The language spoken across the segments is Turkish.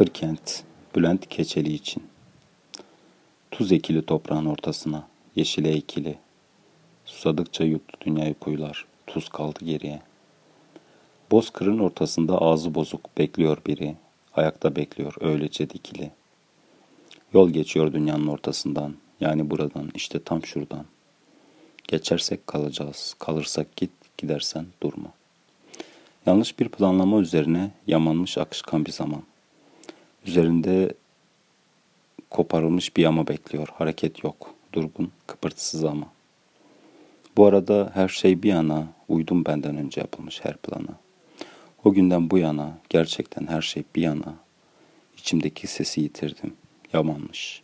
Kırkent, Bülent Keçeli için. Tuz ekili toprağın ortasına, yeşile ekili. Susadıkça yuttu dünyayı kuyular, tuz kaldı geriye. Bozkırın ortasında ağzı bozuk bekliyor biri, ayakta bekliyor öylece dikili. Yol geçiyor dünyanın ortasından, yani buradan, işte tam şuradan. Geçersek kalacağız, kalırsak git, gidersen durma. Yanlış bir planlama üzerine yamanmış akışkan bir zaman. Üzerinde koparılmış bir yama bekliyor. Hareket yok. Durgun, kıpırtısız ama. Bu arada her şey bir yana, uydum benden önce yapılmış her plana. O günden bu yana, gerçekten her şey bir yana, içimdeki sesi yitirdim. Yamanmış.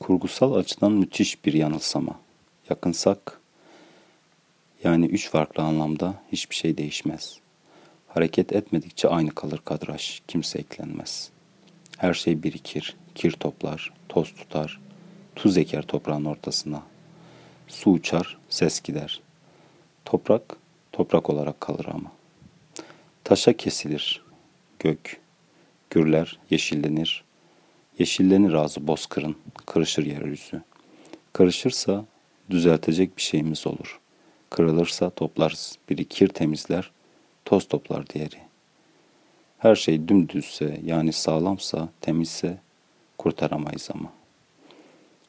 Kurgusal açıdan müthiş bir yanılsama. Yakınsak, yani üç farklı anlamda hiçbir şey değişmez.'' Hareket etmedikçe aynı kalır kadraj, kimse eklenmez. Her şey birikir, kir toplar, toz tutar, tuz eker toprağın ortasına. Su uçar, ses gider. Toprak, toprak olarak kalır ama. Taşa kesilir gök, gürler, yeşillenir. Yeşillenir ağzı bozkırın, kırışır yeryüzü. Kırışırsa düzeltecek bir şeyimiz olur. Kırılırsa toplarız, biri kir temizler, toz toplar diğeri. Her şey dümdüzse yani sağlamsa, temizse kurtaramayız ama.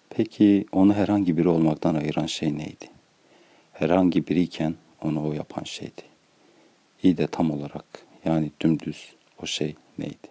Peki onu herhangi biri olmaktan ayıran şey neydi? Herhangi biriyken onu o yapan şeydi. İyi de tam olarak yani dümdüz o şey neydi?